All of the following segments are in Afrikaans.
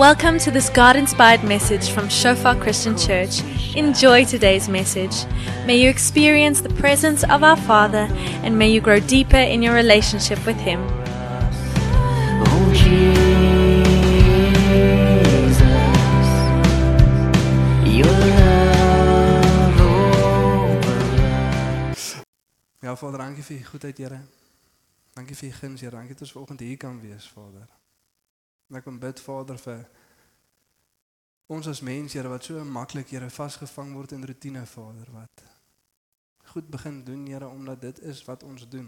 Welcome to this God inspired message from Shofar Christian Church. Enjoy today's message. May you experience the presence of our Father and may you grow deeper in your relationship with Him. Oh Jesus, your love overruns. Ja, Vader, dankie vir u goedheid, Here. Dankie vir u guns, Here. Dankie dat ons vanoggend hier kan wees, Vader. En ek kom bid, Vader, vir ons as mense, Here, wat so maklik, Here, vasgevang word in rotine, Vader, wat goed begin doen, Here, omdat dit is wat ons doen.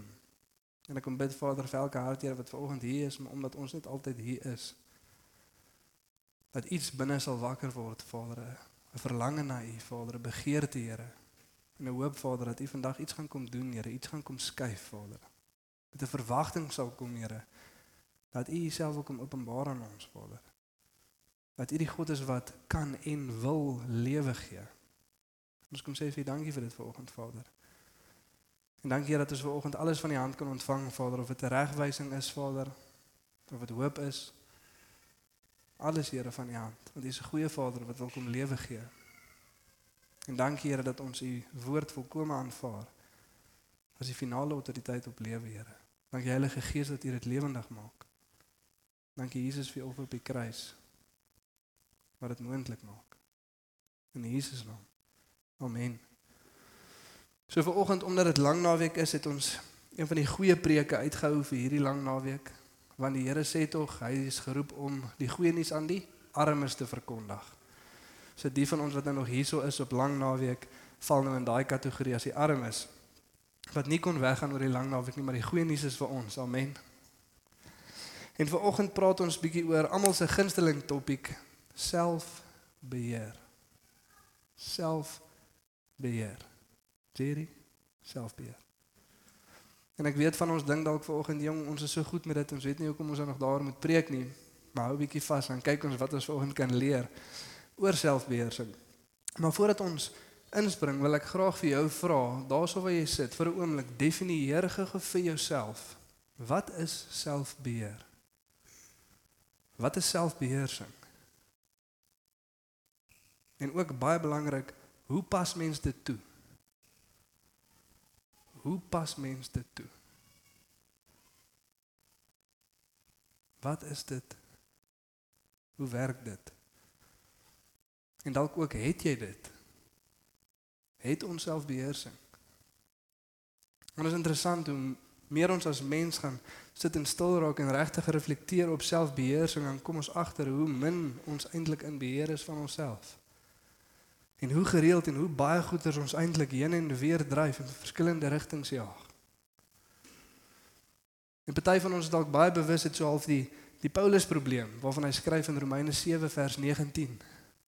En ek kom bid, Vader, vir elke hart, Here, wat vanoggend hier is, maar omdat ons net altyd hier is. Dat iets binne sal wakker word, Vader, 'n verlange na u, Vader, 'n begeerte, Here. En 'n hoop Vader dat U vandag iets gaan kom doen, Here, iets gaan kom skuif, Vader. Met 'n verwagting sal kom, Here, dat U Uself wil kom openbaar aan ons, Vader. Dat U die God is wat kan en wil lewe gee. Ons kom sê vir U dankie vir dit vanoggend, Vader. En dankie dat ons vanoggend alles van U hand kan ontvang, Vader, of dit 'n regwysing is, Vader, of dit hoop is. Alles Here van U hand, want U is 'n goeie Vader wat wil kom lewe gee. En dankie Here dat ons u woord volkome aanvaar as die finale autoriteit op lewe, Here. Dankie Heilige Gees dat u dit lewendig maak. Dankie Jesus vir u offer op die kruis wat dit moontlik maak. In Jesus naam. Amen. So vir oggend omdat dit lang naweek is, het ons een van die goeie preke uitgehou vir hierdie lang naweek, want die Here sê tog hy is geroep om die goeie nuus aan die armes te verkondig. So die van ons wat nou nog hierso is op lang naweek val nou in daai kategorie as die armes wat nie kon weggaan oor die lang naweek nie, maar die goeie nuus is vir ons. Amen. En vanoggend praat ons bietjie oor almal se gunsteling topik selfbeheer. Selfbeheer. Jerry, selfbeheer. En ek weet van ons dink dalk vanoggend jong, ons is so goed met dit, ons weet nie hoekom ons nou nog daar moet preek nie. Maar hou bietjie vas en kyk ons wat ons vanoggend kan leer oor selfbeheersing. Maar voordat ons inspring, wil ek graag vir jou vra, daarso waar jy sit, vir 'n oomblik definieer gou vir jouself. Wat is selfbeheer? Wat is selfbeheersing? En ook baie belangrik, hoe pas mens dit toe? Hoe pas mens dit toe? Wat is dit? Hoe werk dit? En dalk ook het jy dit? Het ons selfbeheersing? En dit is interessant hoe meer ons as mens gaan sit en stil raak en regtig reflekteer op selfbeheersing, dan kom ons agter hoe min ons eintlik in beheer is van onsself. En hoe gereeld en hoe baie goeders ons eintlik heen en weer dryf in verskillende rigtings jaag. En party van ons is dalk baie bewus het so half die die Paulus probleem waarvan hy skryf in Romeine 7 vers 19.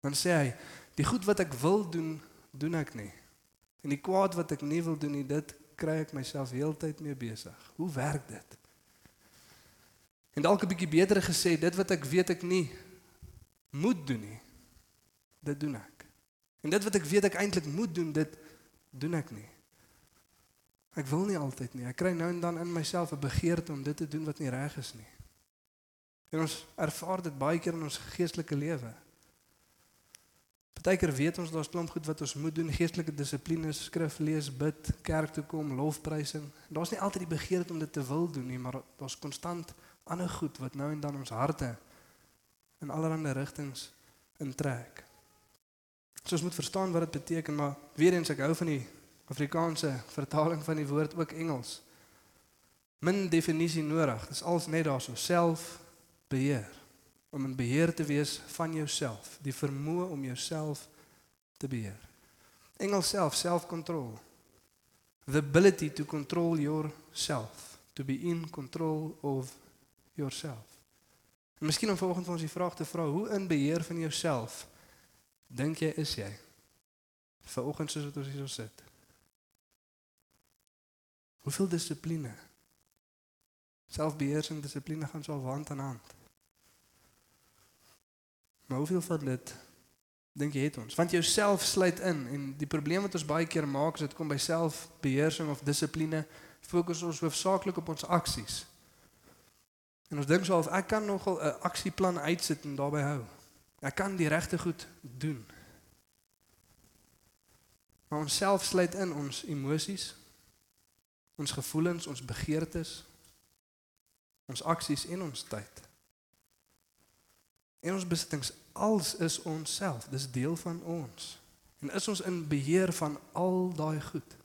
Dan sê hy, die goed wat ek wil doen, doen ek nie. En die kwaad wat ek nie wil doen nie, dit kry ek myself heeltyd mee besig. Hoe werk dit? En dalk 'n bietjie beter gesê, dit wat ek weet ek nie moet doen nie, dit doen ek. En dit wat ek weet ek eintlik moet doen, dit doen ek nie. Ek wil nie altyd nie. Ek kry nou en dan in myself 'n begeerte om dit te doen wat nie reg is nie. En ons ervaar dit baie keer in ons geestelike lewe. Partykeer weet ons daar's klomp goed wat ons moet doen, geestelike dissiplines, skrif lees, bid, kerk toe kom, lofprysing. Daar's nie altyd die begeerte om dit te wil doen nie, maar daar's konstant ander goed wat nou en dan ons harte in allerlei rigtings intrek. So ons moet verstaan wat dit beteken, maar weer eens ek hou van die Afrikaanse vertaling van die woord ook Engels. Min definisie nodig. Dis als net daarso selfbeheer om in beheer te wees van jouself, die vermoë om jouself te beheer. Engels self, self-control. The ability to control yourself, to be in control of yourself. En miskien om vanoggend vir ons die vraag te vra, hoe in beheer van jouself dink jy is jy? Vanoggend soos wat ons hier sit. Hoeveel dissipline? Selfbeheersing, dissipline gaan so hand aan hand. Maar hoeveel van dit dink jy het ons? Want jouself sluit in en die probleem wat ons baie keer maak is dit kom by selfbeheersing of dissipline fokus ons hoofsaaklik op ons aksies. En ons dink so of ek kan nogal 'n aksieplan uitsit en daarbey hou. Ek kan die regte goed doen. Maar ons self sluit in ons emosies, ons gevoelens, ons begeertes, ons aksies en ons tyd. En ons besittings als is ons self, dis deel van ons. En is ons in beheer van al daai goed?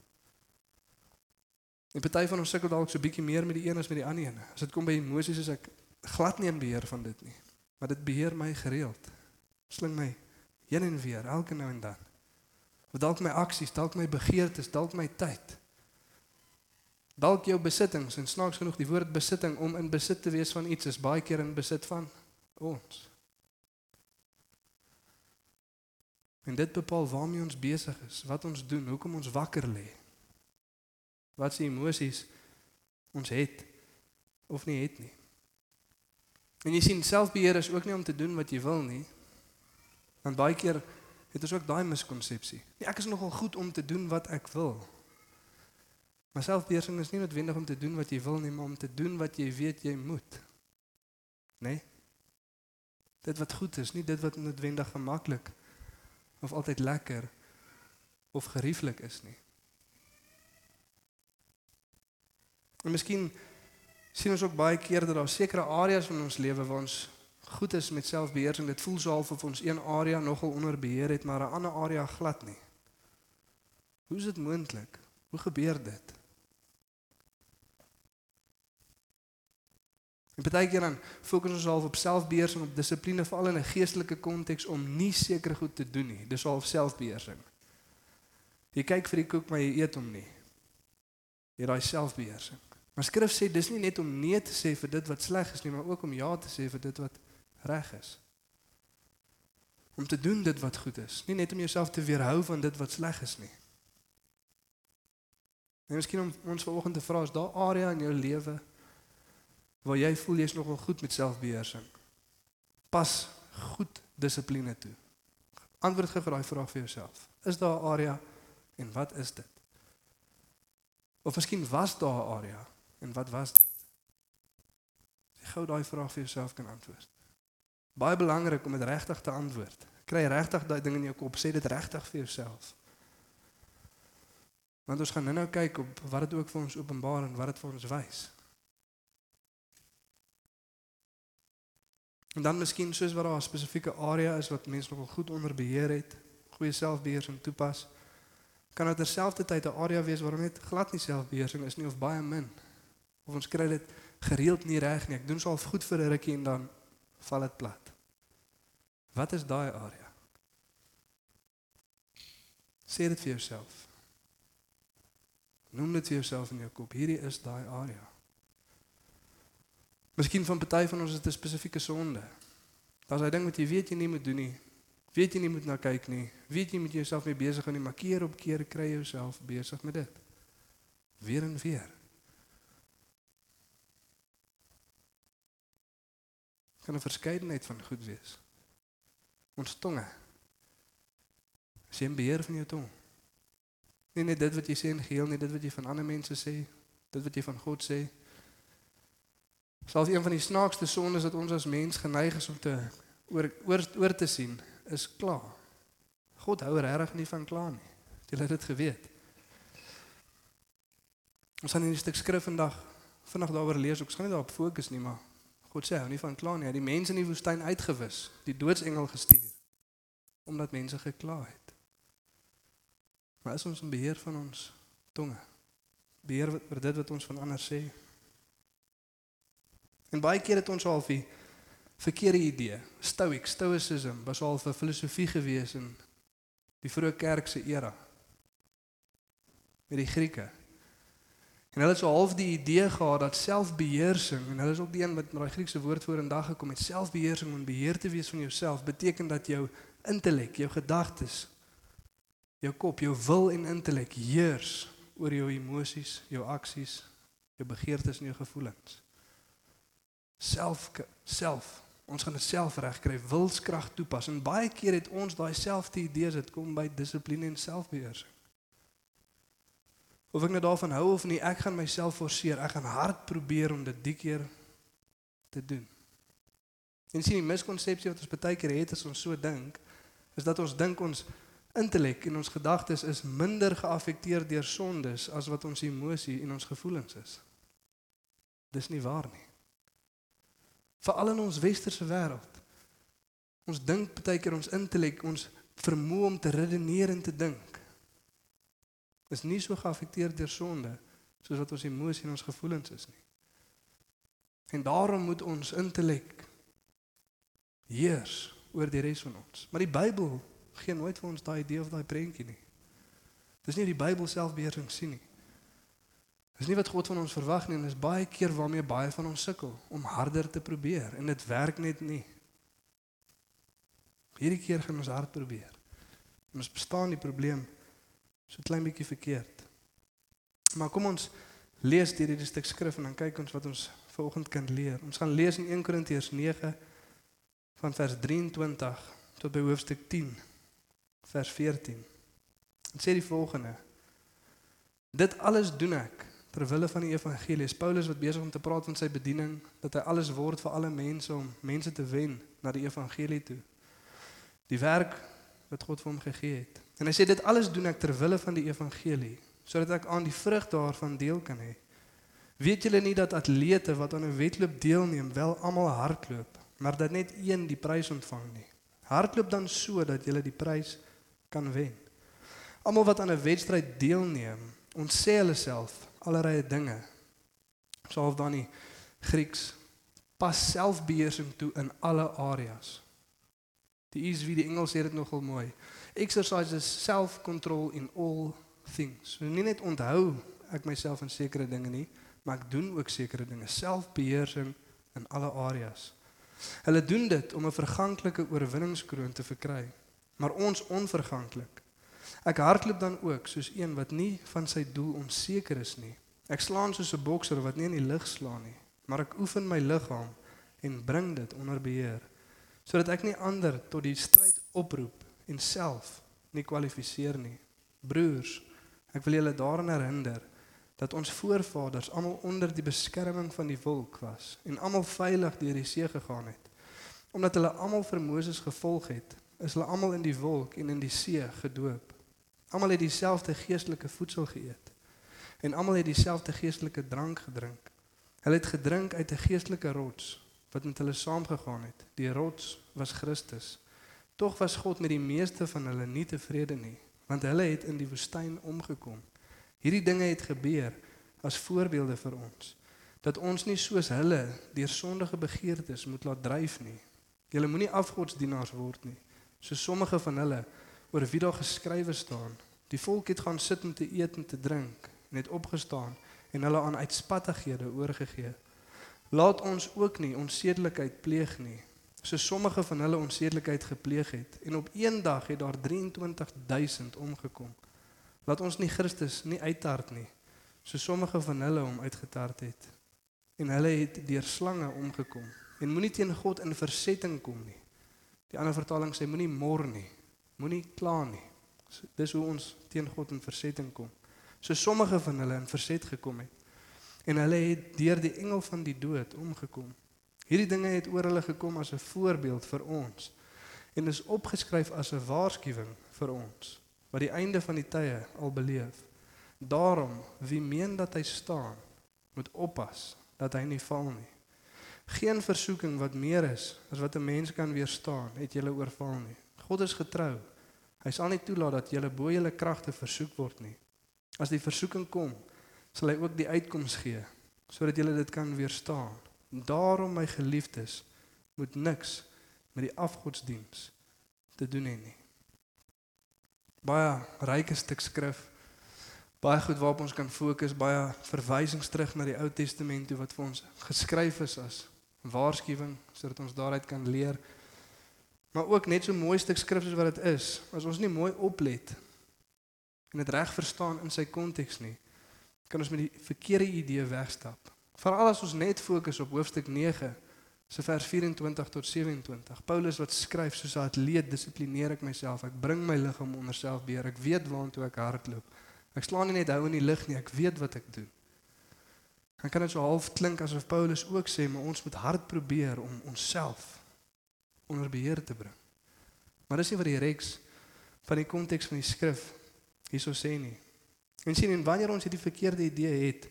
En party van ons sukkel dalk so bietjie meer met die een as met die ander een. As dit kom by emosies is ek glad nie in beheer van dit nie. Maar dit beheer my gereeld. Sling my heen en weer elke nou en dan. Of dalk my aksies, dalk my begeertes, dalk my tyd. Dalk jou besittings en snaaks genoeg die woord besitting om in besit te wees van iets is baie keer in besit van ons. En dit bepaal waarmee ons besig is, wat ons doen, hoekom ons wakker lê. Wat se emosies ons het of nie het nie. En jy sien selfbeheer is ook nie om te doen wat jy wil nie. Want baie keer het ons ook daai miskonsepsie. Nee, ek is nogal goed om te doen wat ek wil. Maar selfbeheersing is nie noodwendig om te doen wat jy wil nie, maar om te doen wat jy weet jy moet. Nee. Dit wat goed is, nie dit wat noodwendig gemaklik is of altyd lekker of gerieflik is nie. En miskien sien ons ook baie keer dat daar sekere areas van ons lewe waar ons goed is met selfbeheersing. Dit voel so half of ons een area nogal onder beheer het, maar 'n ander area glad nie. Hoe is dit moontlik? Hoe gebeur dit? En baie keer dan fokus ons half op selfbeheersing, op dissipline veral in 'n geestelike konteks om nie sekere goed te doen nie. Dis half selfbeheersing. Jy kyk vir die koek maar jy eet hom nie. Jy raai selfbeheersing. Maar skrif sê dis nie net om nee te sê vir dit wat sleg is nie, maar ook om ja te sê vir dit wat reg is. Om te doen dit wat goed is, nie net om jouself te weerhou van dit wat sleg is nie. En miskien om ons vanoggend te vra is daar area in jou lewe waar jy voel jy's nogal goed met selfbeheersing. Pas goed dissipline toe. Antwoord gee vir daai vraag vir jouself. Is daar 'n area en wat is dit? Of miskien was daar 'n area en wat was dit? Jy gou daai vraag vir jouself kan antwoord. Baie belangrik om dit regtig te antwoord. Kry regtig daai ding in jou kop, sê dit regtig vir jouself. Want ons gaan nou-nou kyk op wat dit ook vir ons openbaar en wat dit vir ons wys. En dan miskien soos wat daar 'n spesifieke area is wat mense nogal goed onder beheer het, goeie selfbeheersing toepas, kan dit terselfdertyd 'n area wees waar net glad nie selfbeheersing is nie of baie min. Of ons kry dit gereeld nie reg nie. Ek doen swaar goed vir 'n rukkie en dan val dit plat. Wat is daai area? Sê dit vir jouself. Noem dit vir jouself in jou kop. Hierdie is daai area. Miskien van party van ons is dit 'n spesifieke sonde. Daar's 'n ding wat jy weet jy nie moet doen nie. Weet jy nie moet na kyk nie. Weet jy moet jouself mee besig hou nie, maar keer op keer kry jouself besig met dit. Weer en weer. Kan 'n verskeidenheid van goed wees. Ons tonge. As jy beheer van jou tong. Nie net dit wat jy sê in geheel nie, dit wat jy van ander mense sê, dit wat jy van God sê, Selfs een van die snaakste sondes wat ons as mens geneig is om te oor oor, oor te sien, is kla. God hou regtig nie van kla nie. Jy het dit geweet. Ons gaan in die stuk skrif vandag vanaand daaroor lees. Ek gaan nie daarop fokus nie, maar God sê hou nie van kla nie. Hy het die mense in die woestyn uitgewis, die doodsengel gestuur omdat mense gekla het. Maar is ons in beheer van ons tonge? Beheer oor dit wat ons van ander sê? En baie keer het ons al die verkeerde idee. Stoic, stoicism was al 'n filosofie gewees in die vroeë kerk se era. Met die Grieke. En hulle het so half die idee gehad dat selfbeheersing en hulle is ook die een wat met daai Griekse woord vorendag gekom het, selfbeheersing om beheer te wees van jouself beteken dat jou intellek, jou gedagtes, jou kop, jou wil en intellek heers oor jou emosies, jou aksies, jou begeertes en jou gevoelens. Self self. Ons gaan dit self regkry wilskrag toepas. En baie keer het ons daai selfde idees dit kom by dissipline en selfbeheersing of ek nou daarvan hou of nie ek gaan myself forceer ek gaan hard probeer om dit die keer te doen. En sien die miskonsepsie wat ons baie keer het as ons so dink, is dat ons dink ons intellek en ons gedagtes is minder geaffekteer deur sondes as wat ons emosie en ons gevoelens is. Dis nie waar nie. Veral in ons westerse wêreld. Ons dink baie keer ons intellek, ons vermoë om te redeneer en te dink is nie so geaffekteer deur sonde soos wat ons emosie en ons gevoelens is nie. En daarom moet ons intellek heers oor die res van ons. Maar die Bybel gee nooit vir ons daai idee of daai prentjie nie. Dis nie die Bybel self beheersing sien nie. Dis nie wat God van ons verwag nie en dis baie keer waarmee baie van ons sukkel om harder te probeer en dit werk net nie. Hierdie keer gaan ons hard probeer. En ons bestaan die probleem so klein bietjie verkeerd. Maar kom ons lees hierdie stuk skrif en dan kyk ons wat ons vanoggend kan leer. Ons gaan lees in 1 Korintiërs 9 van vers 23 tot by hoofstuk 10 vers 14. Dit sê die volgende: Dit alles doen ek ter wille van die evangelie. Is Paulus wat besig om te praat van sy bediening dat hy alles word vir alle mense om mense te wen na die evangelie toe. Die werk wat God vir hom gegee het. En hy sê dit alles doen ek ter wille van die evangelie sodat ek aan die vrug daarvan deel kan hê. Weet julle nie dat atlete wat aan 'n wedloop deelneem wel almal hardloop, maar dat net een die prys ontvang nie? Hardloop dan so dat jy die prys kan wen. Almal wat aan 'n wedstryd deelneem, ons sê hulle self allerlei dinge. Soof dan nie Grieks pas selfbeheersing toe in alle areas. Die wie die Engels sê dit nogal mooi. Exercises self-control in all things. So nie net onthou ek myself in sekere dinge nie, maar ek doen ook sekere dinge, selfbeheersing in alle areas. Hulle doen dit om 'n verganklike oorwinningskroon te verkry, maar ons onverganklik. Ek hardloop dan ook soos een wat nie van sy doel onseker is nie. Ek slaan soos 'n bokser wat nie in die lug slaan nie, maar ek oefen my liggaam en bring dit onder beheer sodat ek nie ander tot die stryd oproep en self nie kwalifiseer nie. Broers, ek wil julle daaraan herinner dat ons voorvaders almal onder die beskerming van die wolk was en almal veilig deur die see gegaan het. Omdat hulle almal vir Moses gevolg het, is hulle almal in die wolk en in die see gedoop. Almal het dieselfde geestelike voedsel geëet en almal het dieselfde geestelike drank gedrink. Hulle het gedrink uit 'n geestelike rots wat met hulle saamgegaan het. Die rots was Christus. Tog was God met die meeste van hulle nie tevrede nie, want hulle het in die woestyn omgekom. Hierdie dinge het gebeur as voorbeelde vir ons dat ons nie soos hulle deur sondige begeertes moet laat dryf nie. Julle moenie afgodsdienaars word nie, so sommige van hulle oor wie daar geskrywe staan. Die volk het gaan sit om te eet en te drink en het opgestaan en hulle aan uitspattighede oorgegee. Laat ons ook nie onsedelikheid pleeg nie, so sommige van hulle onsedelikheid gepleeg het en op een dag het daar 23000 omgekom. Laat ons nie Christus nie uittart nie, so sommige van hulle hom uitgetart het. En hulle het deur slange omgekom. En moenie teen God in versetting kom nie. Die ander vertaling sê moenie mor nie. Moenie kla nie. So, dis hoe ons teen God in versetting kom. So sommige van hulle in verset gekom het. En hulle het deur die engel van die dood omgekom. Hierdie dinge het oor hulle gekom as 'n voorbeeld vir ons en is opgeskryf as 'n waarskuwing vir ons wat die einde van die tye al beleef. Daarom wie meen dat hy staan, moet oppas dat hy nie val nie. Geen versoeking wat meer is as wat 'n mens kan weerstaan, het julle oorval nie. God is getrou. Hy sal nie toelaat dat julle bo julle kragte versoek word nie. As die versoeking kom, sal hy ook die uitkoms gee sodat julle dit kan weerstaan. Daarom my geliefdes, moet niks met die afgodsdiens te doen hê nie. Baie ryke stuk skrif. Baie goed waarop ons kan fokus, baie verwysings terug na die Ou Testament toe wat vir ons geskryf is as waarskuwing sodat ons daaruit kan leer maar ook net so mooi stuk skrif soos wat dit is. As ons nie mooi oplet en dit reg verstaan in sy konteks nie, kan ons met die verkeerde idee wegstap. Veral as ons net fokus op hoofstuk 9 se vers 24 tot 27. Paulus wat skryf soos 'n atleet dissiplineer ek myself. Ek bring my liggaam onder selfbeheer. Ek weet waantoe ek hardloop. Ek slaan nie net hou in die lug nie, ek weet wat ek doen. Dan kan dit so half klink asof Paulus ook sê, maar ons moet hard probeer om onsself onder beheer te bring. Maar dis nie wat die reeks van die konteks van die skrif hierso sê nie. En sien en wanneer ons hierdie verkeerde idee het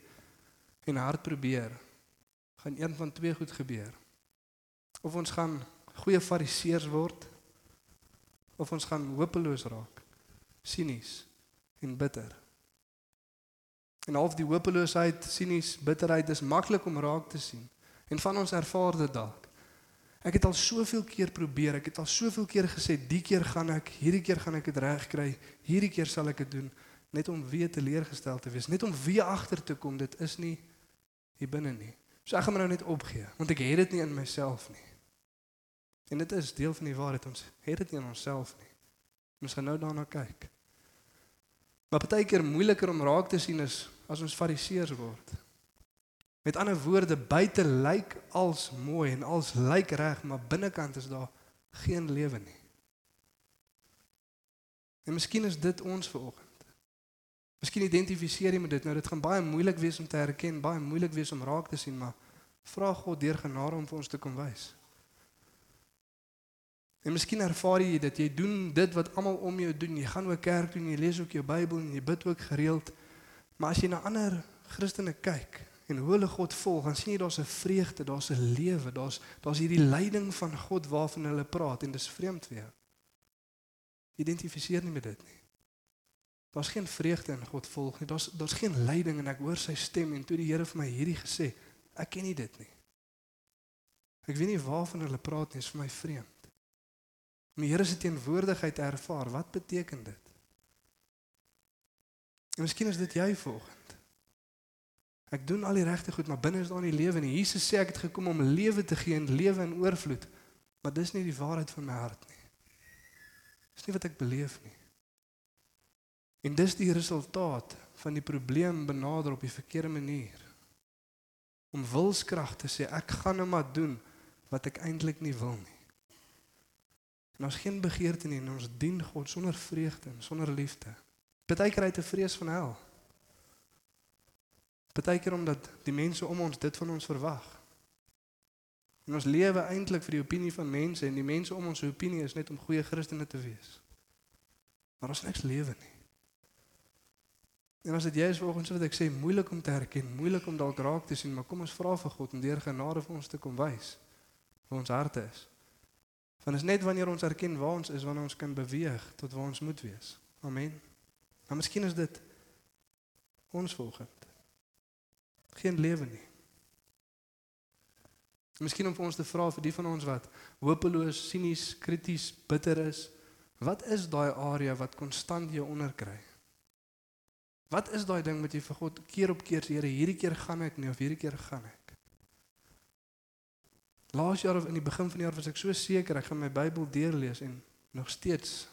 en hard probeer, gaan een van twee goed gebeur. Of ons gaan goeie fariseërs word of ons gaan hopeloos raak, sinies en bitter. En half die hopeloosheid, sinies, bitterheid is maklik om raak te sien. En van ons ervaar dit dalk. Ek het al soveel keer probeer, ek het al soveel keer gesê, die keer gaan ek, hierdie keer gaan ek dit reg kry, hierdie keer sal ek dit doen, net om weer teleurgestel te wees, net om weer agter te kom dit is nie hier binne nie. So ek gaan my nou net opgee, want ek het dit nie in myself nie. En dit is deel van die waarheid ons het dit nie in onsself nie. Ons gaan nou daarna kyk. Maar baie keer moeiliker om raak te sien is as ons fariseërs word. Met ander woorde, buite lyk als mooi en als lyk reg, maar binnekant is daar geen lewe nie. En miskien is dit ons vanoggend. Miskien identifiseer jy met dit. Nou dit gaan baie moeilik wees om te herken, baie moeilik wees om raak te sien, maar vra God deur genade om vir ons te kom wys. En miskien ervaar jy dit, jy doen dit wat almal om jou doen. Jy gaan ook kerk toe, jy lees ook jou Bybel en jy bid ook gereeld. Maar as jy na ander Christene kyk en hoe hulle God volg, dan sien jy daar's 'n vreugde, daar's 'n lewe, daar's daar's hierdie leiding van God waarvan hulle praat en dis vreemd vir jou. Identifiseer nie met dit nie. Daar's geen vreugde in God volg nie. Daar's daar's geen leiding en ek hoor sy stem en toe die Here vir my hierdie gesê, ek ken nie dit nie. Ek weet nie waarvan hulle praat nie, is vir my vreemd. Om die Here se teenwoordigheid te ervaar, wat beteken dit? En miskien is dit jy volgend. Ek doen al die regte goed, maar binne is daar nie lewe nie. Jesus sê ek het gekom om lewe te gee en lewe in oorvloed. Maar dis nie die waarheid van my hart nie. Dis nie wat ek beleef nie. En dis die resultaat van die probleem benader op die verkeerde manier. Om wilskrag te sê ek gaan nou maar doen wat ek eintlik nie wil nie. En ons geen begeerte nie en ons dien God sonder vreugde en sonder liefde. Partykeer uit 'n vrees van hel. Partykeer omdat die mense om ons dit van ons verwag. En ons lewe eintlik vir die opinie van mense en die mense om ons se opinie is net om goeie Christene te wees. Maar ons niks lewe nie. En as dit jy is vanoggend so wat ek sê moeilik om te herken, moeilik om dalk raak te sien, maar kom ons vra vir God om deur genade vir ons te kom wys waar ons harte is. Want is net wanneer ons erken waar ons is wanneer ons kan beweeg tot waar ons moet wees. Amen. Maar miskien is dit ons volgend. Geen lewe nie. Miskien om vir ons te vra vir die van ons wat hopeloos, sinies, krities, bitter is, wat is daai area wat konstant jou onderkry? Wat is daai ding wat jy vir God keer op keer sê, Here, hierdie keer gaan ek nie of hierdie keer gaan ek? Laas jaar of in die begin van die jaar was ek so seker ek gaan my Bybel deurlees en nog steeds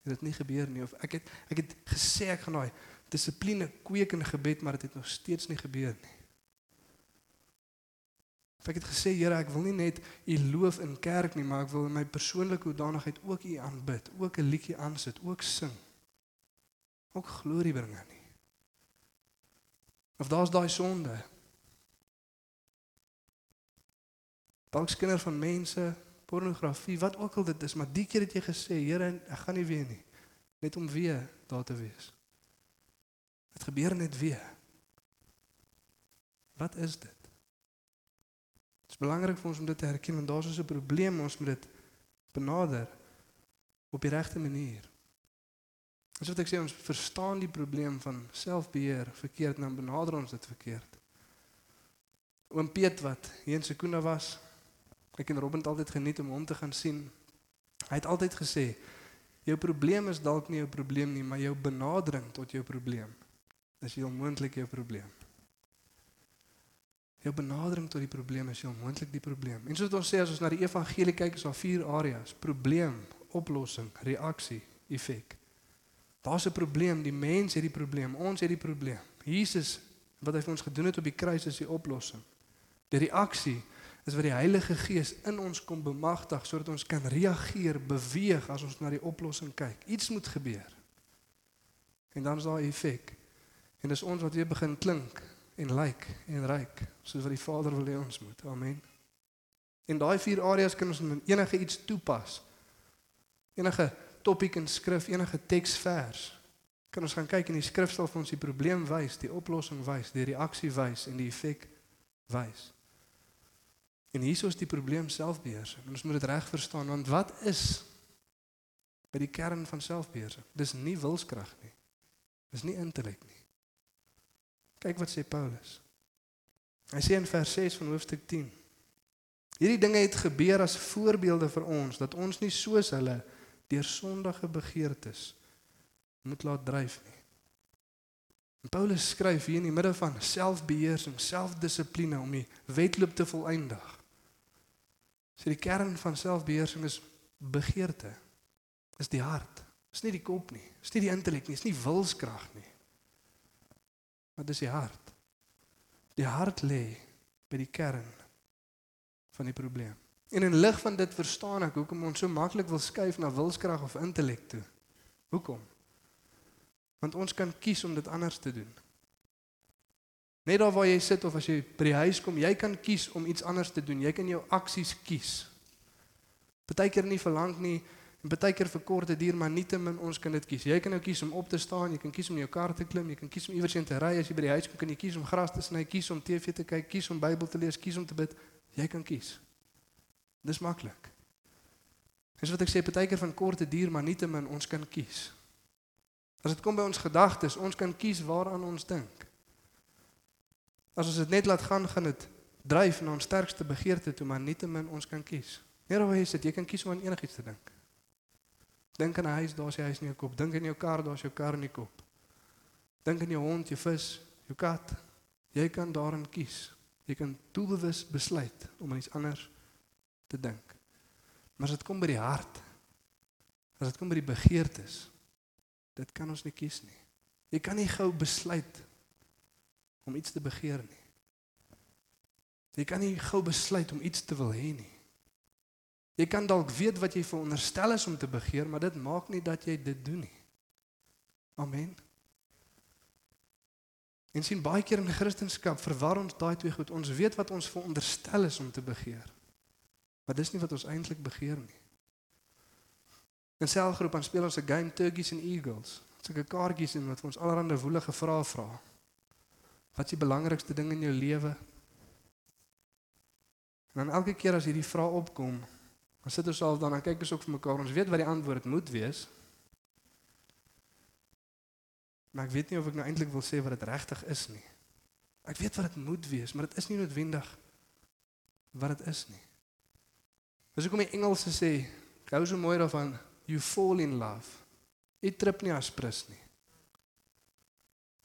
het dit nie gebeur nie of ek het ek het gesê ek gaan daai dissipline kweek in gebed, maar dit het nog steeds nie gebeur nie. Of ek het gesê Here, ek wil nie net U loof in kerk nie, maar ek wil in my persoonlike hoedanigheid ook U aanbid, ook 'n liedjie aansit, ook sing ook glorie bring nie. Of daar's daai sonde. Dalk skinder van mense, pornografie, wat ook al dit is, maar die keer het jy gesê, Here, ek gaan nie weer nie, net om weer daar te wees. Dit gebeur net weer. Wat is dit? Dit is belangrik vir ons om dit te herken want daar's 'n probleem, ons moet dit benader op die regte manier. Dis wat ek sê ons verstaan die probleem van selfbeheer verkeerd en dan benader ons dit verkeerd. Oom Piet wat hier in Sekunda was, ek en Robin het altyd geniet om hom te gaan sien. Hy het altyd gesê jou probleem is dalk nie jou probleem nie, maar jou benadering tot jou probleem is heel moontlik jou probleem. Jou benadering tot die probleem is heel moontlik die probleem. En soos ons sê as ons na die evangelie kyk, is daar vier areas: probleem, oplossing, reaksie, effek. Daar's 'n probleem, die mens het die probleem, ons het die probleem. Jesus wat hy vir ons gedoen het op die kruis is die oplossing. Die reaksie is wat die Heilige Gees in ons kom bemagtig sodat ons kan reageer, beweeg as ons na die oplossing kyk. Iets moet gebeur. En dan is daar 'n effek. En dis ons wat weer begin klink en lyk en ryk soos wat die Vader wil hê ons moet. Amen. En daai vier areas kan ons in enige iets toepas. Enige topik in skrif, enige teksvers. Kan ons gaan kyk in die skrif sal vir ons die probleem wys, die oplossing wys, die reaksie wys en die effek wys. En hier is die probleem selfbeheersing. Ons moet dit reg verstaan want wat is by die kern van selfbeheersing? Dis nie wilskrag nie. Dis nie intellek nie. Kyk wat sê Paulus. Hy sê in vers 6 van hoofstuk 10. Hierdie dinge het gebeur as voorbeelde vir ons dat ons nie soos hulle deur sondige begeertes moet laat dryf nie. En Paulus skryf hier in die midde van selfbeheersing, selfdissipline om die wedloop te volëindig. So die kern van selfbeheersing is begeerte. Is die hart. Is nie die kop nie. Is nie die intellek nie, is nie wilskrag nie. Maar dis die hart. Die hart lê by die kern van die probleem. En in lig van dit verstaan ek hoekom ons so maklik wil skuif na wilskrag of intellek toe. Hoekom? Want ons kan kies om dit anders te doen. Net daar waar jy sit of as jy by die huis kom, jy kan kies om iets anders te doen. Jy kan jou aksies kies. Partykeer nie verlang nie en partykeer vir korte duur, maar nietemin ons kan dit kies. Jy kan nou kies om op te staan, jy kan kies om in jou kar te klim, jy kan kies om iewers heen te ry as jy by die huis kom, kan jy kies om gras te sny, kies om TV te kyk, kies om Bybel te lees, kies om te bid. Jy kan kies. Dis maklik. Dis wat ek sê, partykeer van korte duur, maar nietemin ons kan kies. As dit kom by ons gedagtes, ons kan kies waaraan ons dink. As ons dit net laat gaan, gaan dit dryf na ons sterkste begeerte toe, maar nietemin ons kan kies. Net hoe is dit? Jy kan kies om aan enigiets te dink. Dink aan 'n huis, daar's jy huis in jou kop. Dink aan jou kar, daar's jou kar in die kop. Dink aan jou hond, jou vis, jou kat. Jy kan daarin kies. Jy kan doelbewus besluit om aan iets anders te dink. Maar as dit kom by die hart, as dit kom by die begeertes, dit kan ons nie kies nie. Jy kan nie gou besluit om iets te begeer nie. Jy kan nie gou besluit om iets te wil hê nie. Jy kan dalk weet wat jy veronderstel is om te begeer, maar dit maak nie dat jy dit doen nie. Amen. En sien baie keer in Christendom verwar ons daai twee goed. Ons weet wat ons veronderstel is om te begeer. Maar dis nie wat ons eintlik begeer nie. In selgroep dan speel ons 'n game Turkeys and Eagles. Sulke kaartjies en wat ons allerlei woelige vrae vra. vra. Wat is die belangrikste ding in jou lewe? En dan elke keer as hierdie vraag opkom, dan sit ons al dan en kyk ons ook vir mekaar. Ons weet wat die antwoord moet wees. Maar ek weet nie of ek nou eintlik wil sê wat dit regtig is nie. Ek weet wat dit moet wees, maar dit is nie noodwendig wat dit is nie. Dis hoekom die Engelse sê, gou so mooi daarvan, you fall in love. Jy trip nie as prins nie.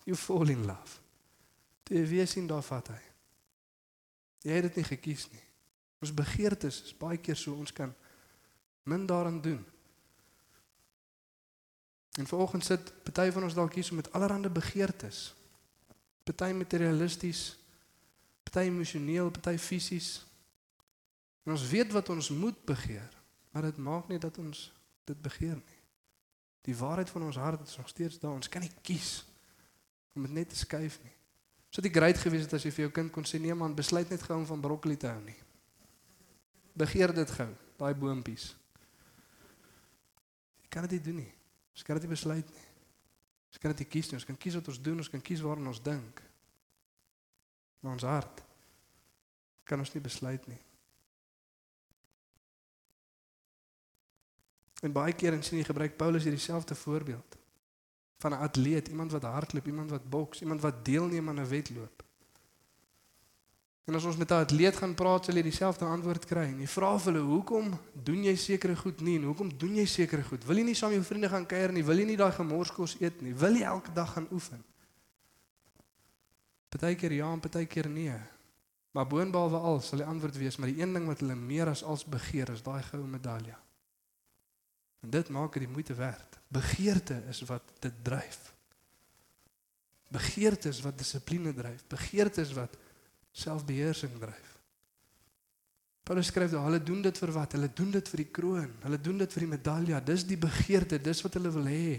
You fall in love. Toe jy weer sien daar vat hy. Jy het dit nie gekies nie. Ons begeertes is baie keer so ons kan min daaraan doen. En vanoggend sit party van ons dalk kies om met allerlei begeertes. Party materialisties, party emosioneel, party fisies. En ons weet wat ons moet begeer, maar dit maak nie dat ons dit begeer nie. Die waarheid van ons hart is nog steeds daar. Ons kan nie kies om dit net te skuif nie. So dit great gewees het as jy vir jou kind kon sê nee man, besluit net gou om van broccoli te hou nie. Begeer dit gou, daai boontjies. Jy kan dit nie doen nie. Ons kan dit nie besluit nie. Ons kan dit nie kies nie. Ons kan kies wat ons doen, ons kan kies waarna ons dink. Maar ons hart kan ons nie besluit nie. En baie keer sien jy gebruik Paulus hierdie selfde voorbeeld van 'n atleet, iemand wat hardloop, iemand wat boks, iemand wat deelneem aan 'n wedloop. En as ons met 'n atleet gaan praat, sal jy dieselfde antwoord kry. En jy vra vir hulle, "Hoekom doen jy sekere goed nie en hoekom doen jy sekere goed? Wil jy nie saam met jou vriende gaan kuier nie? Wil jy nie daai gemorskos eet nie? Wil jy elke dag gaan oefen?" Partykeer ja partykeer nee. Maar boonbehalwe al sal die antwoord wees, maar die een ding wat hulle meer as als begeer is daai goue medalje. En dit maak dit die moeite werd. Begeerte is wat dit dryf. Begeerte is wat dissipline dryf. Begeerte is wat selfbeheersing dryf. Paulus skryf dat hulle doen dit vir wat? Hulle doen dit vir die kroon. Hulle doen dit vir die medalje. Dis die begeerte, dis wat hulle wil hê.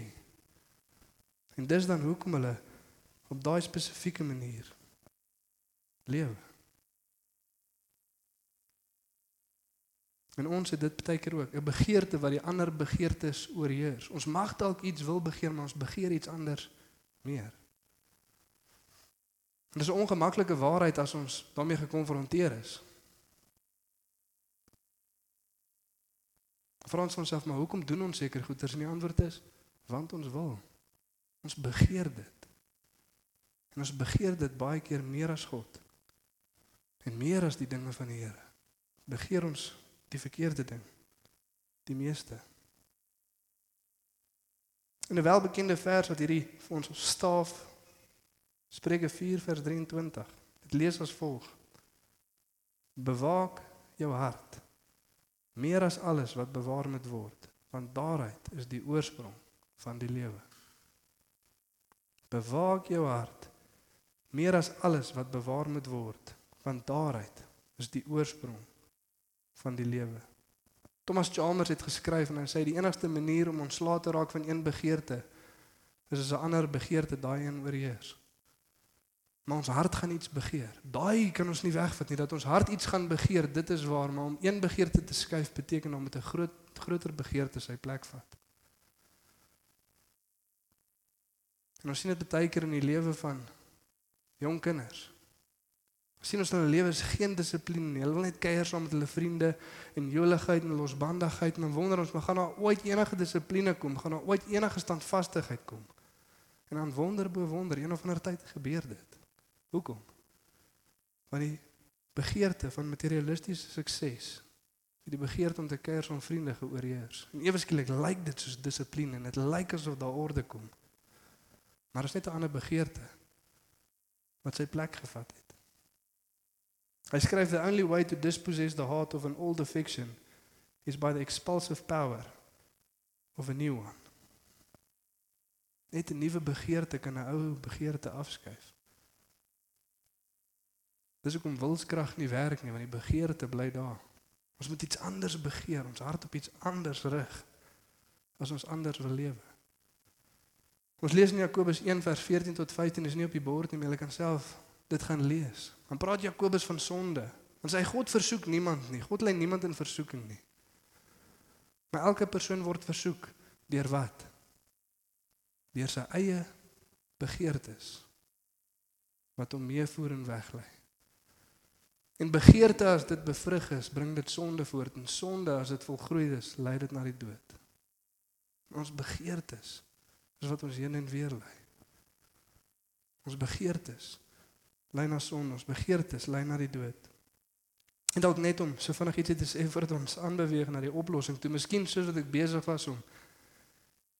En dis dan hoekom hulle op daai spesifieke manier lewe. En ons het dit baie keer ook, 'n begeerte wat die ander begeertes oorheers. Ons mag dalk iets wil begeer, maar ons begeer iets anders meer. En dis 'n ongemaklike waarheid as ons daarmee gekonfronteer is. Vra ons onsself maar hoekom doen ons seker goeders en die antwoord is want ons wil. Ons begeer dit. En ons begeer dit baie keer meer as God. En meer as die dinge van die Here. Begeer ons die verkeerde ding. Die meeste. In 'n welbekende vers wat hierdie vir ons staaf Spreuke 4 vers 23. Dit lees as volg: Bewaak jou hart meer as alles wat bewaar moet word, want daaruit is die oorsprong van die lewe. Bewaak jou hart meer as alles wat bewaar moet word, want daaruit is die oorsprong van die lewe. Thomas Chalmers het geskryf en hy sê die enigste manier om ontslae te raak van een begeerte is as 'n ander begeerte daai een oorheers. Maar ons hart gaan iets begeer. Daai kan ons nie wegvat nie dat ons hart iets gaan begeer. Dit is waar, maar om een begeerte te skuif beteken om met 'n groot groter begeerte sy plek vat. En ons sien dit baie keer in die lewe van jong kinders. Sien ons hulle lewe is geen dissipline nie. Hulle wil net kuier saam met hulle vriende en joligheid en losbandigheid en dan wonder ons, maar gaan daar ooit enige dissipline kom? Gaan daar ooit enige standvastigheid kom? En dan wonder bo wonder, een of ander tyd gebeur dit. Hoekom? Want die begeerte van materialistiese sukses, die begeerte om te kuier saam vriende geoorheers. En ewe skielik lyk dit soos dissipline en dit lyk asof daar orde kom. Maar dit is net 'n ander begeerte wat sy plek gevat het. Hy skryf the only way to dispossess the heart of an old affection is by the expulsive power of a new one. Net 'n nuwe begeerte kan 'n ou begeerte afskuif. Dis hoekom wilskrag nie werk nie, want die begeerte bly daar. Ons moet iets anders begeer, ons hart op iets anders rig as ons anders wil lewe. Ons lees in Jakobus 1 vers 14 tot 15 is nie op die bord nie, maar jy kan self dit gaan lees. Dan praat Jakobus van sonde. Want sy God versoek niemand nie. God lê niemand in versoeking nie. Maar elke persoon word versoek deur wat? Deur sy eie begeertes wat hom meevoer en weglei. En begeerte as dit bevrug is, bring dit sonde voort en sonde as dit volgroei is, lei dit na die dood. Ons begeertes is wat ons heen en weer lei. Ons begeertes lei na sonde, ons begeertes lei na die dood. En dalk net om so vinnig ietsie te sê voordat ons aanbeweeg na die oplossing. Toe miskien soos wat ek besig was om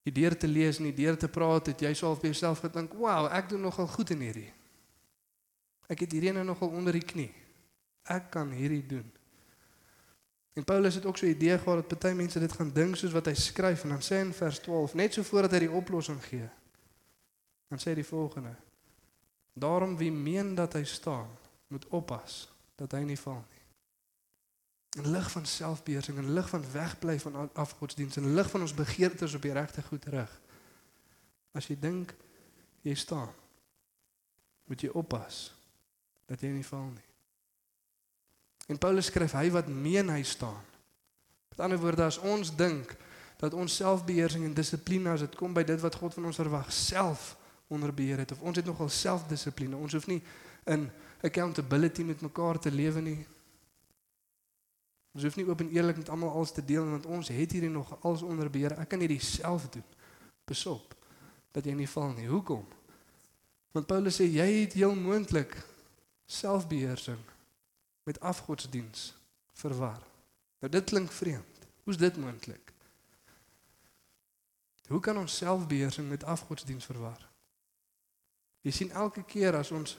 die deur te lees en die deur te praat, het jy self by jouself gedink, "Wow, ek doen nogal goed in hierdie." Ek het hierdie nogal onder die knie ek kan hierdie doen. En Paulus het ook so 'n idee gehad dat party mense dit gaan dink soos wat hy skryf en dan sê in vers 12 net so voordat hy die oplossing gee. Dan sê hy die volgende: Daarom wie meen dat hy staan, moet oppas dat hy nie val nie. In lig van selfbeheersing en lig van wegbly van afgodsdienst en lig van ons begeertes op die regte goed rig. As jy dink jy staan, moet jy oppas dat jy nie val nie. En Paulus skryf hy wat meen hy staan. Met ander woorde as ons dink dat ons selfbeheersing en dissipline as dit kom by dit wat God van ons verwag self onder beheer het of ons het nogal selfdissipline. Ons hoef nie in accountability met mekaar te lewe nie. Ons hoef nie oop en eerlik met almal alles te deel want ons het hierdie nog alles onder beheer. Ek kan hierdie self doen. Besop dat jy nie val nie. Hoekom? Want Paulus sê jy het heel moontlik selfbeheersing met afgodsdiens verwar. Nou dit klink vreemd. Hoe's dit moontlik? Hoe kan ons selfbeheersing met afgodsdiens verwar? Jy sien elke keer as ons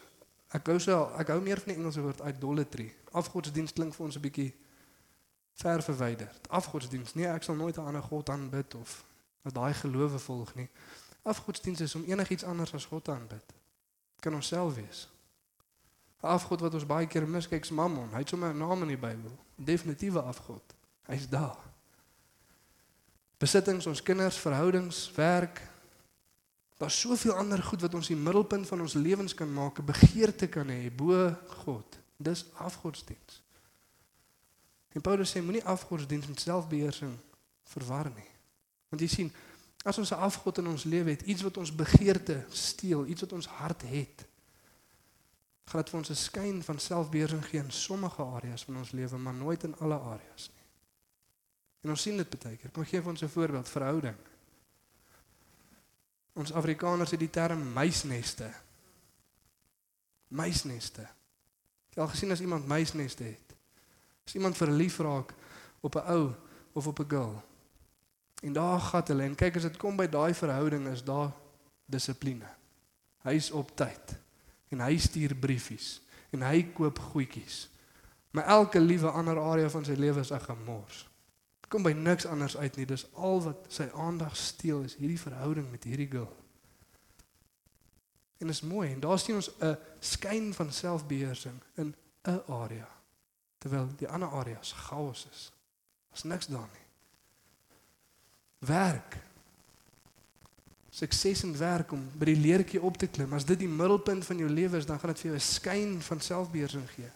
ek hou so ek hou meer van die Engelse woord idolatry. Afgodsdiens klink vir ons 'n bietjie ver verwyderd. Afgodsdiens, nee, ek sal nooit 'n ander god aanbid of wat daai gelowe volg nie. Afgodsdiens is om enigiets anders as God te aanbid. Kan onsself wees. 'n afgod wat ons baie keer miskyk is Mammon. Hy het sommer 'n naam in die Bybel. Definitiewe afgod. Hy's daar. Besittings, ons kinders, verhoudings, werk, Daar's soveel ander goed wat ons die middelpunt van ons lewens kan maak, 'n begeerte kan hê bo God. Dis afgodsdiens. En Paulus sê moenie afgodsdiens met selfbeheersing verwar nie. Want jy sien, as ons 'n afgod in ons lewe het, iets wat ons begeerte steel, iets wat ons hart het, gaan dit vir ons 'n skyn van selfbeheersing gee in sommige areas van ons lewe, maar nooit in alle areas nie. En ons sien dit baie keer. Kom ek gee vir ons 'n voorbeeld, verhouding. Ons Afrikaners het die term muisneste. Muisneste. Jy al gesien as iemand muisneste het? As iemand verlief raak op 'n ou of op 'n girl. En daar gaan hulle en kyk as dit kom by daai verhouding is daar dissipline. Hy's op tyd en hy stuur briefies en hy koop goedjies. Maar elke liewe ander area van sy lewe is 'n gemors. Kom by niks anders uit nie. Dis al wat sy aandag steel is hierdie verhouding met hierdie girl. En is mooi en daar sien ons 'n skyn van selfbeheersing in 'n area terwyl die ander areas chaos is. Daar's niks daar nie. Werk. Sukses in werk om by die leertjie op te klim. As dit die middelpunt van jou lewe is, dan gaan dit vir jou 'n skyn van selfbeheersing gee.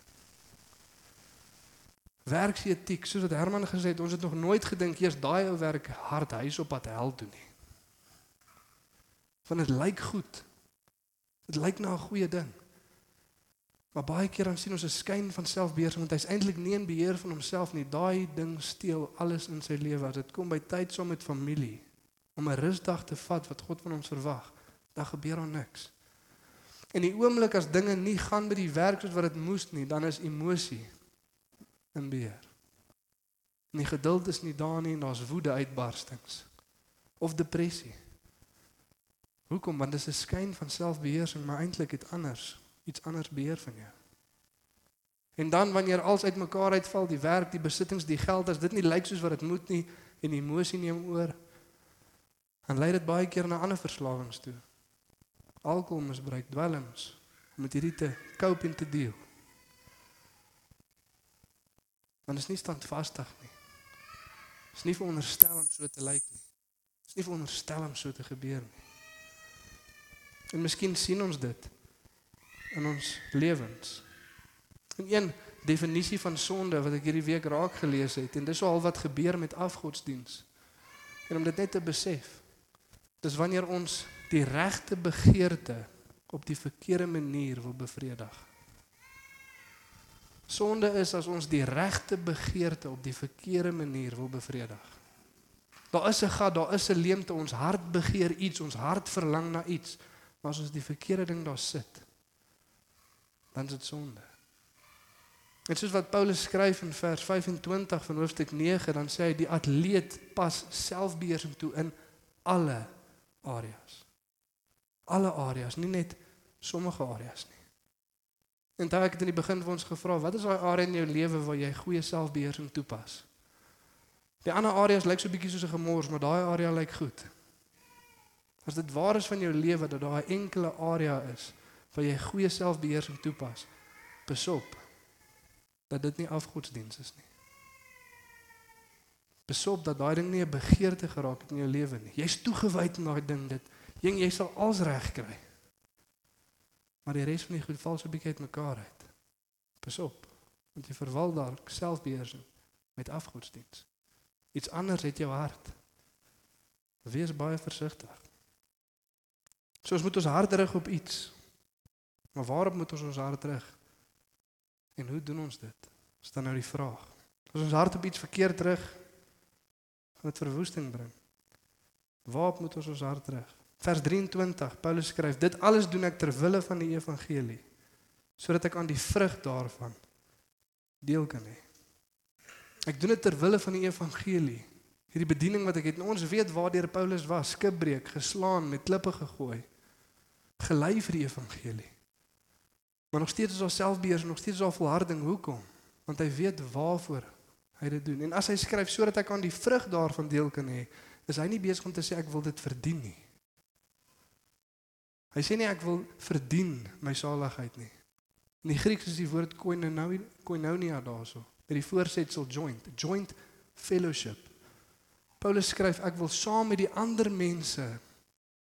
Werksetiek, soos wat Herman gesê het, ons het nog nooit gedink eers daai ou werk hard huis op pad hel toe nie. Want dit lyk goed. Dit lyk na 'n goeie ding. Maar baie keer dan sien ons 'n skyn van selfbeheersing want hy's eintlik nie in beheer van homself nie. Daai ding steel alles in sy lewe. As dit kom by tyd saam met familie om 'n rusdag te vat wat God van ons verwag, dan gebeur daar niks. En die oomblik as dinge nie gaan by die werk soos wat dit moes nie, dan is emosie in beheer. En die geduld is nie daar nie en daar's woede uitbarstings of depressie. Hoekom? Want dit is 'n skyn van selfbeheersing, maar eintlik het anders iets anders beheer van jou. En dan wanneer alles uitmekaar uitval, die werk, die besittings, die geld, as dit nie lyk soos wat dit moet nie en die emosie neem oor, dan lei dit baie keer na ander verslawings toe. Alkoholmisbruik, dwelms, om met hierdie te cope en te deel. Want dit is nie standvastig nie. Dit is nie veronderstel om so te lyk nie. Dit is nie veronderstel om so te gebeur nie. En miskien sien ons dit in ons lewens. En een definisie van sonde wat ek hierdie week raak gelees het en dis al wat gebeur met afgodsdiens. En om dit net te besef. Dis wanneer ons die regte begeerte op die verkeerde manier wil bevredig. Sonde is as ons die regte begeerte op die verkeerde manier wil bevredig. Daar is 'n gat, daar is 'n leemte, ons hart begeer iets, ons hart verlang na iets, maar as ons die verkeerde ding daar sit, dan is dit sonde. En soos wat Paulus skryf in vers 25 van hoofstuk 9, dan sê hy die atleet pas selfbeheersing toe in alle areas. Alle areas, nie net sommige areas nie. En daai ek het in die begin vir ons gevra, wat is daai area in jou lewe waar jy goeie selfbeheersing toepas? Die ander areas lyk so bietjie soos 'n gemors, maar daai area lyk goed. As dit waar is van jou lewe dat daar 'n enkele area is waar jy goeie selfbeheersing toepas, besop dat dit nie afgodsdiens is nie. Besop dat daai ding nie 'n begeerte geraak het in jou lewe nie. Jy's toegewy aan daai ding dit. Jy jy sal alles reg kry. Maar die res van die goed val so 'n bietjie uitmekaar uit. Besop want jy verwal daar selfbeheersing met afgodsdiens. Iets anders het jou hart. Wees baie versigtig. So ons moet ons hart rig op iets. Maar waarop moet ons ons hart terug? En hoe doen ons dit? Is dan nou die vraag. As ons hart op iets verkeerd terug, gaan dit verwoesting bring. Waarop moet ons ons hart terug? Vers 23. Paulus skryf: "Dit alles doen ek ter wille van die evangelie, sodat ek aan die vrug daarvan deel kan hê." Ek doen dit ter wille van die evangelie. Hierdie bediening wat ek het, ons weet waardeur Paulus was, skipbreek, geslaan, met klippe gegooi, gelei vir die evangelie. Maar nog steeds is daar selfbeheersing, nog steeds is daar volharding. Hoekom? Want hy weet waarvoor hy dit doen. En as hy skryf sodat hy kan die vrug daarvan deel kan hê, is hy nie besig om te sê ek wil dit verdien nie. Hy sê nie ek wil verdien my saligheid nie. In die Grieks is die woord koinonia koinonia daarso, met die voorsetsel joint, joint fellowship. Paulus skryf ek wil saam met die ander mense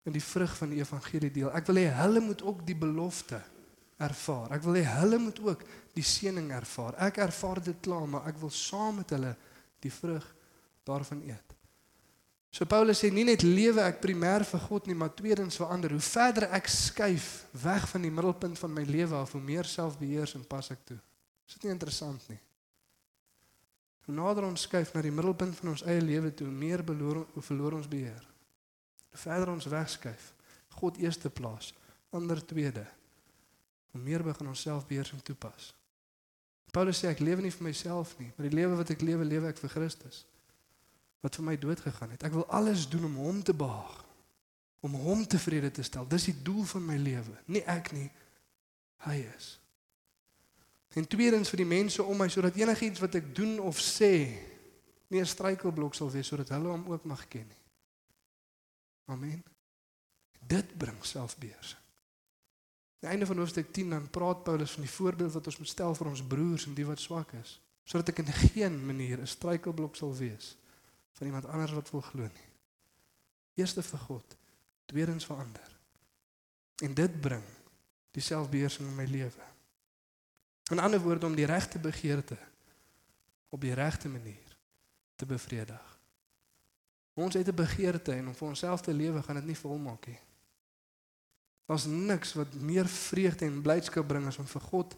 in die vrug van die evangelie deel. Ek wil hê hulle moet ook die belofte ervaar. Ek wil hê hulle moet ook die seëning ervaar. Ek ervaar dit klaar, maar ek wil saam met hulle die vrug daarvan eet. So Paulus sê nie net lewe ek primêr vir God nie, maar tweedens verander. Hoe verder ek skuif weg van die middelpunt van my lewe af, hoe meer selfbeheersing pas ek toe. Is dit nie interessant nie? Hoe nader ons skuif na die middelpunt van ons eie lewe toe, hoe meer verloor, hoe verloor ons beheer. Hoe verder ons wegskuif, God eerste plaas, ander tweede, hoe meer begin ons selfbeheersing toepas. Paulus sê ek lewe nie vir myself nie, maar die lewe wat ek lewe, lewe ek vir Christus wat vir my dood gegaan het. Ek wil alles doen om hom te behaag. Om hom tevrede te stel. Dis die doel van my lewe. Nie ek nie. Hy is. En tweedens vir die mense om my sodat enigiets wat ek doen of sê nie 'n struikelblok sal wees sodat hulle hom ook mag ken nie. Amen. Dit bring selfbeheersing. Aan die einde van hoofstuk 10 dan praat Paulus van die voorbeeld wat ons moet stel vir ons broers en die wat swak is, sodat ek in geen manier 'n struikelblok sal wees van iemand anders wat wil glo nie. Eerste vir God, tweedens vir ander. En dit bring die selfbeheersing in my lewe. In ander woorde om die regte begeerte op die regte manier te bevredig. Ons het 'n begeerte en om vir onsself te lewe gaan dit nie volmaak nie. Daar's niks wat meer vreugde en blydskap bring as om vir God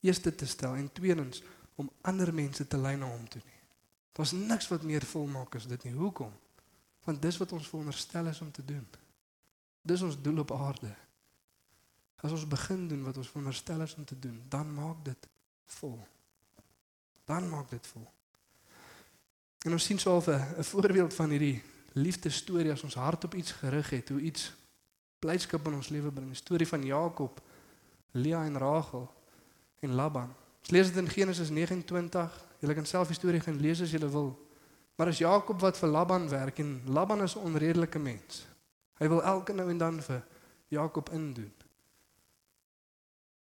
eerste te stel en tweedens om ander mense te lei na hom toe nie. Daar's niks wat meer volmaak as dit nie. Hoekom? Want dis wat ons veronderstel is om te doen. Dis ons doel op aarde. As ons begin doen wat ons veronderstel is om te doen, dan maak dit vol. Dan maak dit vol. En ons sien so 'n voorbeeld van hierdie liefdesstorie as ons hart op iets gerig het, hoe iets blydskap in ons lewe bring. 'n Storie van Jakob, Lea en Rachel en Laban. Ons lees dit in Genesis 29 Julle kan self die storie gaan lees as julle wil. Maar as Jakob wat vir Laban werk en Laban is 'n onredelike mens. Hy wil elke nou en dan vir Jakob indoen.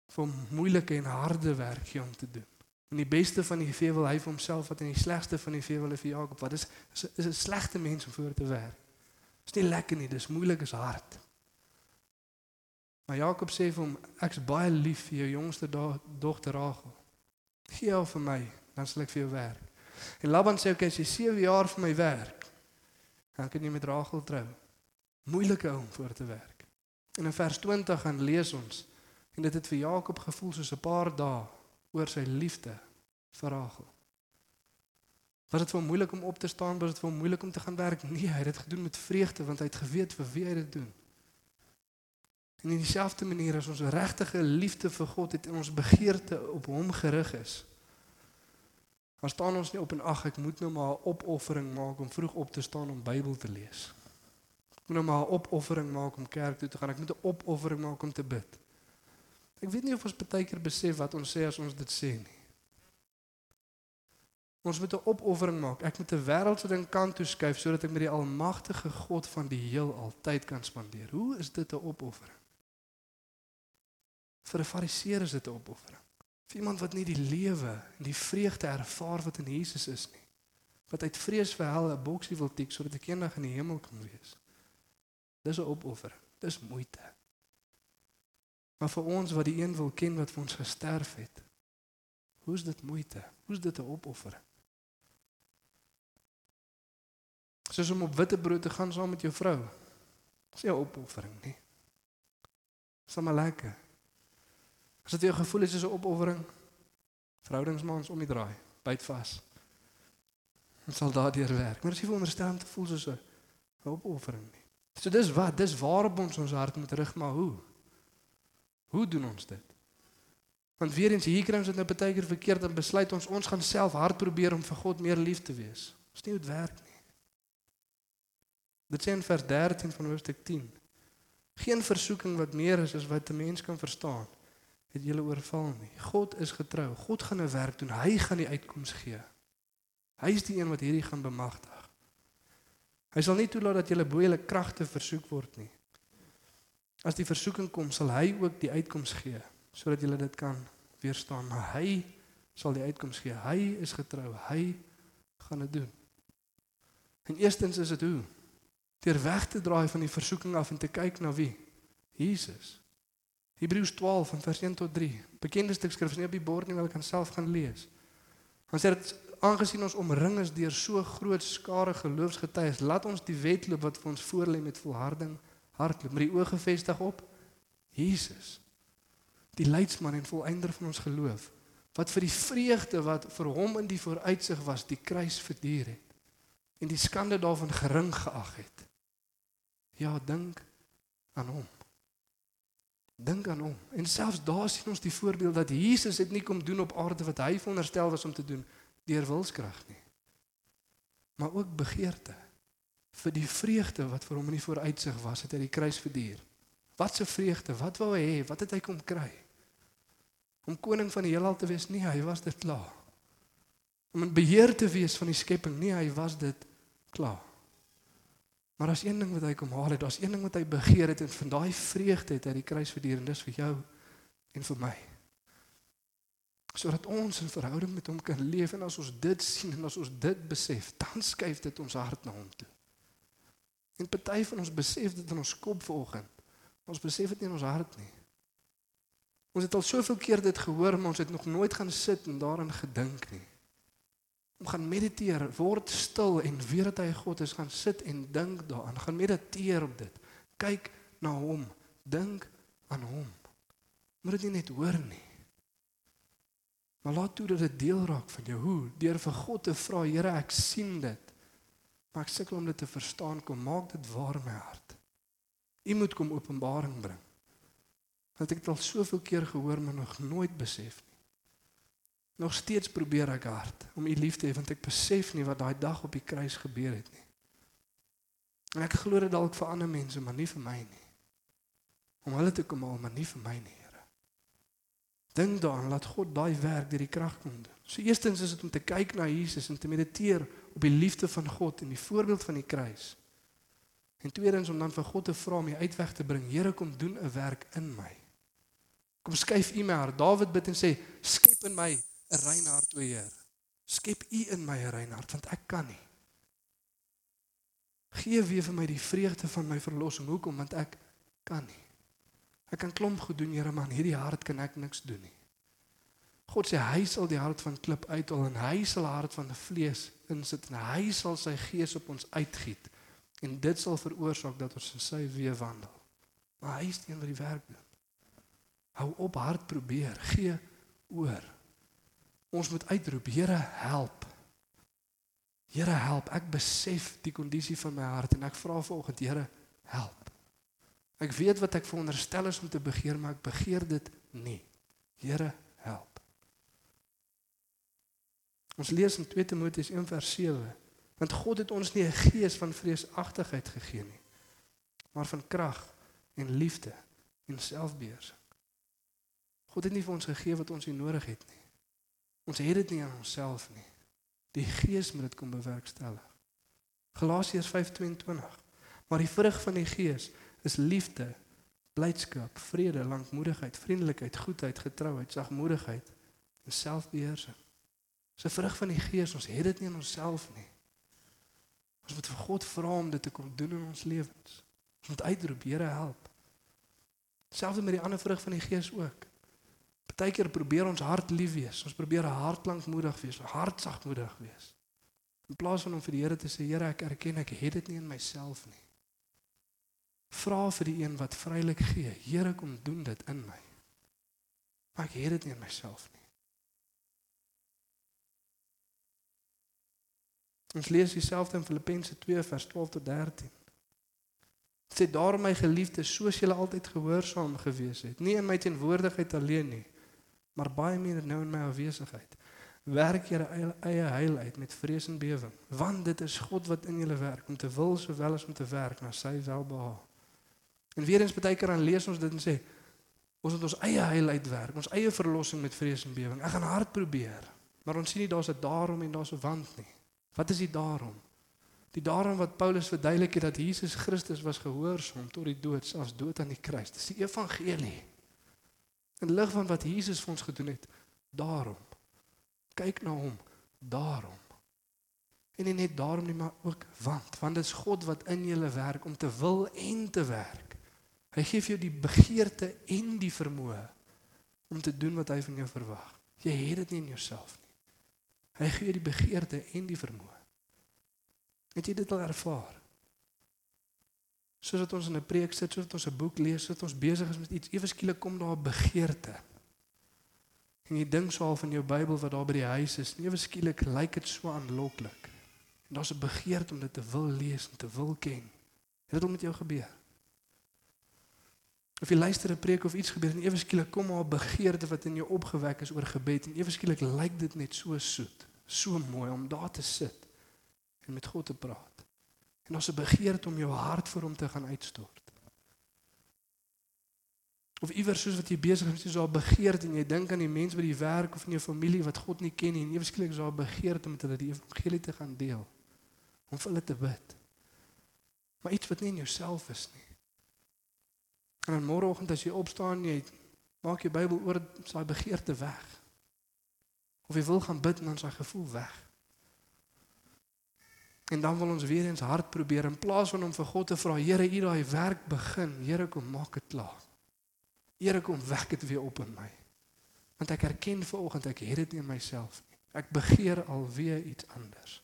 Vir moeilike en harde werk gee om te doen. En die beste van die vee wil hy vir homself wat en die slegste van die vee wil hy vir Jakob. Wat is is 'n slegte mens om voor te werk. Is nie lekker nie, dis moeilik, is hard. Maar Jakob sê vir hom ek's baie lief vir jou jongste dogter Rachel. Gee haar vir my dan sal ek vir jou werk. En Laban sê okay, as jy 7 jaar vir my werk, dan kan jy met Rachel trou. Moeilike om voor te werk. En in vers 20 gaan lees ons en dit het vir Jakob gevoel soos 'n paar dae oor sy liefde vir Rachel. Was dit vir hom moeilik om op te staan, was dit vir hom moeilik om te gaan werk? Nee, hy het dit gedoen met vreugde want hy het geweet vir wie hy dit doen. En in dieselfde manier as ons regtige liefde vir God het en ons begeerte op hom gerig is, Maar staan ons nie op en ag ek moet nou maar 'n opoffering maak om vroeg op te staan om Bybel te lees. Ek moet nou maar 'n opoffering maak om kerk toe te gaan. Ek moet 'n opoffering maak om te bid. Ek weet nie of ons baie keer besef wat ons sê as ons dit sê nie. Ons moet 'n opoffering maak. Ek moet 'n wêreldse ding kant toe skuif sodat ek met die almagtige God van die heel altyd kan spandeer. Hoe is dit 'n opoffering? Vir 'n fariseer is dit 'n opoffering. Vir iemand wat nie die lewe en die vreugde ervaar wat in Jesus is nie. Wat uit vrees vir hel 'n boksie wil tik sodat ek eendag in die hemel kan wees. Dis 'n opoffer. Dis moeite. Maar vir ons wat die een wil ken wat vir ons gesterf het. Hoe's dit moeite? Hoe's dit 'n opoffer? Soos om op witbrood te gaan saam met jou vrou. Dis nie 'n opoffering nie. Dis maar lekker. As dit jou gevoel is soos 'n opoffering, verhoudingsmans om die draai, byt vas. Dit sal daardeur werk. Maar as jy veronderstel om te voel soos 'n opoffering nie. So dis wat, dis waarop ons ons hart moet rig, maar hoe? Hoe doen ons dit? Want weer eens hier kry ons dit nou baie keer verkeerd en besluit ons ons gaan self hard probeer om vir God meer lief te wees. Dis nie hoe dit werk nie. Dit sê in vers 13 van hoofstuk 10. Geen versoeking wat meer is as wat 'n mens kan verstaan het julle oorval nie. God is getrou. God gaan 'n werk doen. Hy gaan die uitkoms gee. Hy is die een wat hierdie gaan bemagtig. Hy sal nie toelaat dat julle bo julle kragte versoek word nie. As die versoeking kom, sal hy ook die uitkoms gee sodat julle dit kan weerstaan. Maar hy sal die uitkoms gee. Hy is getrou. Hy gaan dit doen. En eerstens is dit hoe? Deur weg te draai van die versoeking af en te kyk na wie? Jesus. Hebreërs 12 van vers 1 tot 3. Bekende skrif is nie op die bord nie, maar ek kan self gaan lees. Dan sê dit aangesien ons omring is deur so groot skare geloofsgetuies, laat ons die wedloop wat vir ons voorlê met volharding hardloop, met die oë gefestig op Jesus. Die leidsman en volëinder van ons geloof, wat vir die vreugde wat vir hom in die vooruitsig was, die kruis verduur het en die skande daarvan gering geag het. Ja, dink aan hom. Dink aan hom. En selfs daar sien ons die voorbeeld dat Jesus het nie kom doen op aarde wat hy veronderstel was om te doen deur wilskrag nie. Maar ook begeerte vir die vreugde wat vir hom in die vooruitsig was, het hy die kruis verduur. Wat 'n vreugde, wat wou hy hê? Wat het hy kom kry? Om koning van die heelal te wees? Nee, hy was dit klaar. Om in beheer te wees van die skepping? Nee, hy was dit klaar. Maar daar's een ding wat hy kom haal het, daar's een ding wat hy begeer het en van daai vreugde het hy die kruis verduur en dis vir jou en vir my sodat ons in verhouding met hom kan leef en as ons dit sien en as ons dit besef, dan skuif dit ons hart na hom toe. En party van ons besef dit in ons kop vanoggend. Ons besef dit nie in ons hart nie. Ons het al soveel keer dit gehoor, maar ons het nog nooit gaan sit en daarin gedink nie. Om gaan mediteer, word stil en weet dat hy God is, gaan sit en dink daaraan, gaan mediteer op dit. Kyk na hom, dink aan hom. Moet dit nie net hoor nie. Maar laat toe dat dit deel raak van jou. Hoe? Deur vir God te vra, Here, ek sien dit. Maar ek sukkel om dit te verstaan. Kom maak dit waar in my hart. U moet kom openbaring bring. Want ek het al soveel keer gehoor maar nog nooit besef nie. Nog steeds probeer ek hard om u lief te hê want ek besef nie wat daai dag op die kruis gebeur het nie. En ek glo dit dalk vir ander mense, maar nie vir my nie. Om hulle te kom haal, maar nie vir my nie. Dink daaraan laat God daai werk deur die krag kom doen. So eerstens is dit om te kyk na Jesus en te mediteer op die liefde van God en die voorbeeld van die kruis. En tweedens om dan vir God te vra om die uitweg te bring. Here kom doen 'n werk in my. Kom skuif U my hart. Dawid bid en sê skep in my 'n rein hart o Heer. Skep U in my 'n rein hart want ek kan nie. Gee weer vir my die vreugde van my verlossing. Hoekom? Want ek kan nie. Ek kan klomp goed doen, Here, maar hierdie hart kan ek niks doen nie. God sê hy sal die hart van klip uithaal en hy sal hart van vlees insit en hy sal sy gees op ons uitgiet en dit sal veroorsaak dat ons in sy weë wandel. Maar hy is die een wat die werk doen. Hou op hard probeer, gee oor. Ons moet uitroep, Here, help. Here, help. Ek besef die kondisie van my hart en ek vra vanoggend, Here, help. Ek weet wat ek veronderstel is om te begeer, maar ek begeer dit nie. Here, help. Ons lees in 2 Timoteus 1:7, want God het ons nie 'n gees van vreesagtigheid gegee nie, maar van krag en liefde en selfbeheersing. God het nie vir ons gegee wat ons nie nodig het nie. Ons het dit nie aan onsself nie. Die Gees moet dit kom bewerkstellig. Galasiërs 5:22. Maar die vrug van die Gees is liefde, blydskap, vrede, lankmoedigheid, vriendelikheid, goedheid, getrouheid, sagmoedigheid en selfbeheersing. Dis 'n vrug van die Gees. Ons het dit nie in onsself nie. Ons moet vir God vra om dit te kom doen in ons lewens. Ons moet uitroep, Here, help. Selfs met die ander vrug van die Gees ook. Partykeer probeer ons hart lief wees. Ons probeer 'n hart lankmoedig wees, 'n hart sagmoedig wees. In plaas van om vir die Here te sê, Here, ek erken ek het dit nie in myself nie. Vra vir die een wat vrylik gee. Here kom doen dit in my. Maar ek het dit nie in myself nie. Ons lees dieselfde in Filippense 2 vers 12 tot 13. Dit sê daarom my geliefdes, soos julle altyd gehoorsaam gewees het, nie in my teenwoordigheid alleen nie, maar baie meer nou in my afwesigheid. Werk julle eie, heil uit met vrees en bewering, want dit is God wat in julle werk om te wil sowel as om te werk na sy welbehae. En weer eens baie keer dan lees ons dit en sê ons moet ons eie heil uitwerk, ons eie verlossing met vrees en bewering. Ek gaan hard probeer, maar ons sien nie daar's 'n daarom en daar's 'n want nie. Wat is die daarom? Die daarom wat Paulus verduidelik het dat Jesus Christus was gehoorsaam tot die dood, selfs dood aan die kruis. Dis die evangelie. In lig van wat Jesus vir ons gedoen het, daarom kyk na hom, daarom. En nie net daarom nie, maar ook want, want dit is God wat in julle werk om te wil en te werk. Hy gee vir jou die begeerte en die vermoë om te doen wat hy van jou verwag. Jy het dit nie in jouself nie. Hy gee die begeerte en die vermoë. Het jy dit al ervaar? Soos dat ons in 'n preek sit, soos dat ons 'n boek lees, soos dat ons besig is met iets, ewe skielik kom daar 'n begeerte. En jy dink so al van jou Bybel wat daar by die huis is, ewe skielik lyk dit so aanloklik. En daar's 'n begeerte om dit te wil lees en te wil ken. Het dit al met jou gebeur? Of jy luister 'n preek of iets gebeur en ewe skielik kom maar 'n begeerte wat in jou opgewek is oor gebed en ewe skielik lyk dit net so soet, so mooi om daar te sit en met God te praat. En ons 'n begeerte om jou hart vir hom te gaan uitstort. Of iewers soos wat jy besig is, is daar begeerte en jy dink aan die mense by die werk of in jou familie wat God nie ken nie en ewe skielik is daar begeerte om met hulle die evangelie te gaan deel. Om vir hulle te bid. Maar iets wat nie in jouself is nie. En dan môreoggend as jy opstaan, jy maak jou Bybel oor daai begeerte weg. Of jy wil gaan bid en dan is daai gevoel weg. En dan wil ons weer eens hard probeer in plaas van om vir God te vra, Here, U daai werk begin. Here, kom maak dit klaar. Here, kom wek dit weer op in my. Want ek erken vanoggend ek het dit nie in myself nie. Ek begeer alweer iets anders.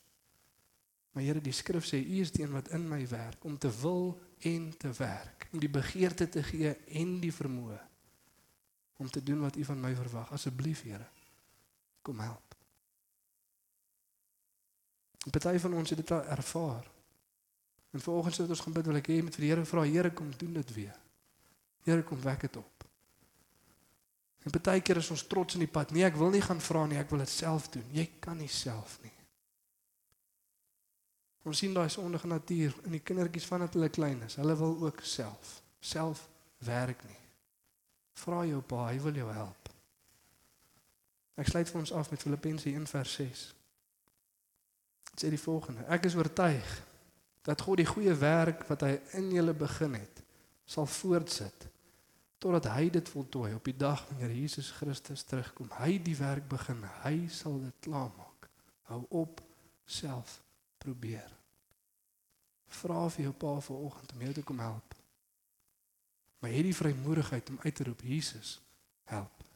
Maar Here, die skrif sê U is die een wat in my werk om te wil en te werk, om die begeerte te gee en die vermoë om te doen wat U van my verwag. Asseblief, Here, kom help. Party van ons het dit al ervaar. En vanoggend sit ons gaan bid, wil ek hê met die Here vra, Here, kom doen dit weer. Here, kom wek dit op. En baie keer is ons trots in die pad. Nee, ek wil nie gaan vra nie, ek wil dit self doen. Jy kan nie self nie. Ons sien daai sondige natuur in die kindertjies vandat hulle klein is. Hulle wil ook self, self werk nie. Vra jou pa, hy wil jou help. Ek sluit vir ons af met Filippense 1:6. Dit sê die volgende: Ek is oortuig dat God die goeie werk wat hy in julle begin het, sal voortsit totdat hy dit voltooi op die dag wanneer Jesus Christus terugkom. Hy die werk begin, hy sal dit klaarmaak. Hou op self probeer. Vra vir jou pa vanoggend om jou te kom help. Maar hê die vrymoedigheid om uit te roep Jesus, help.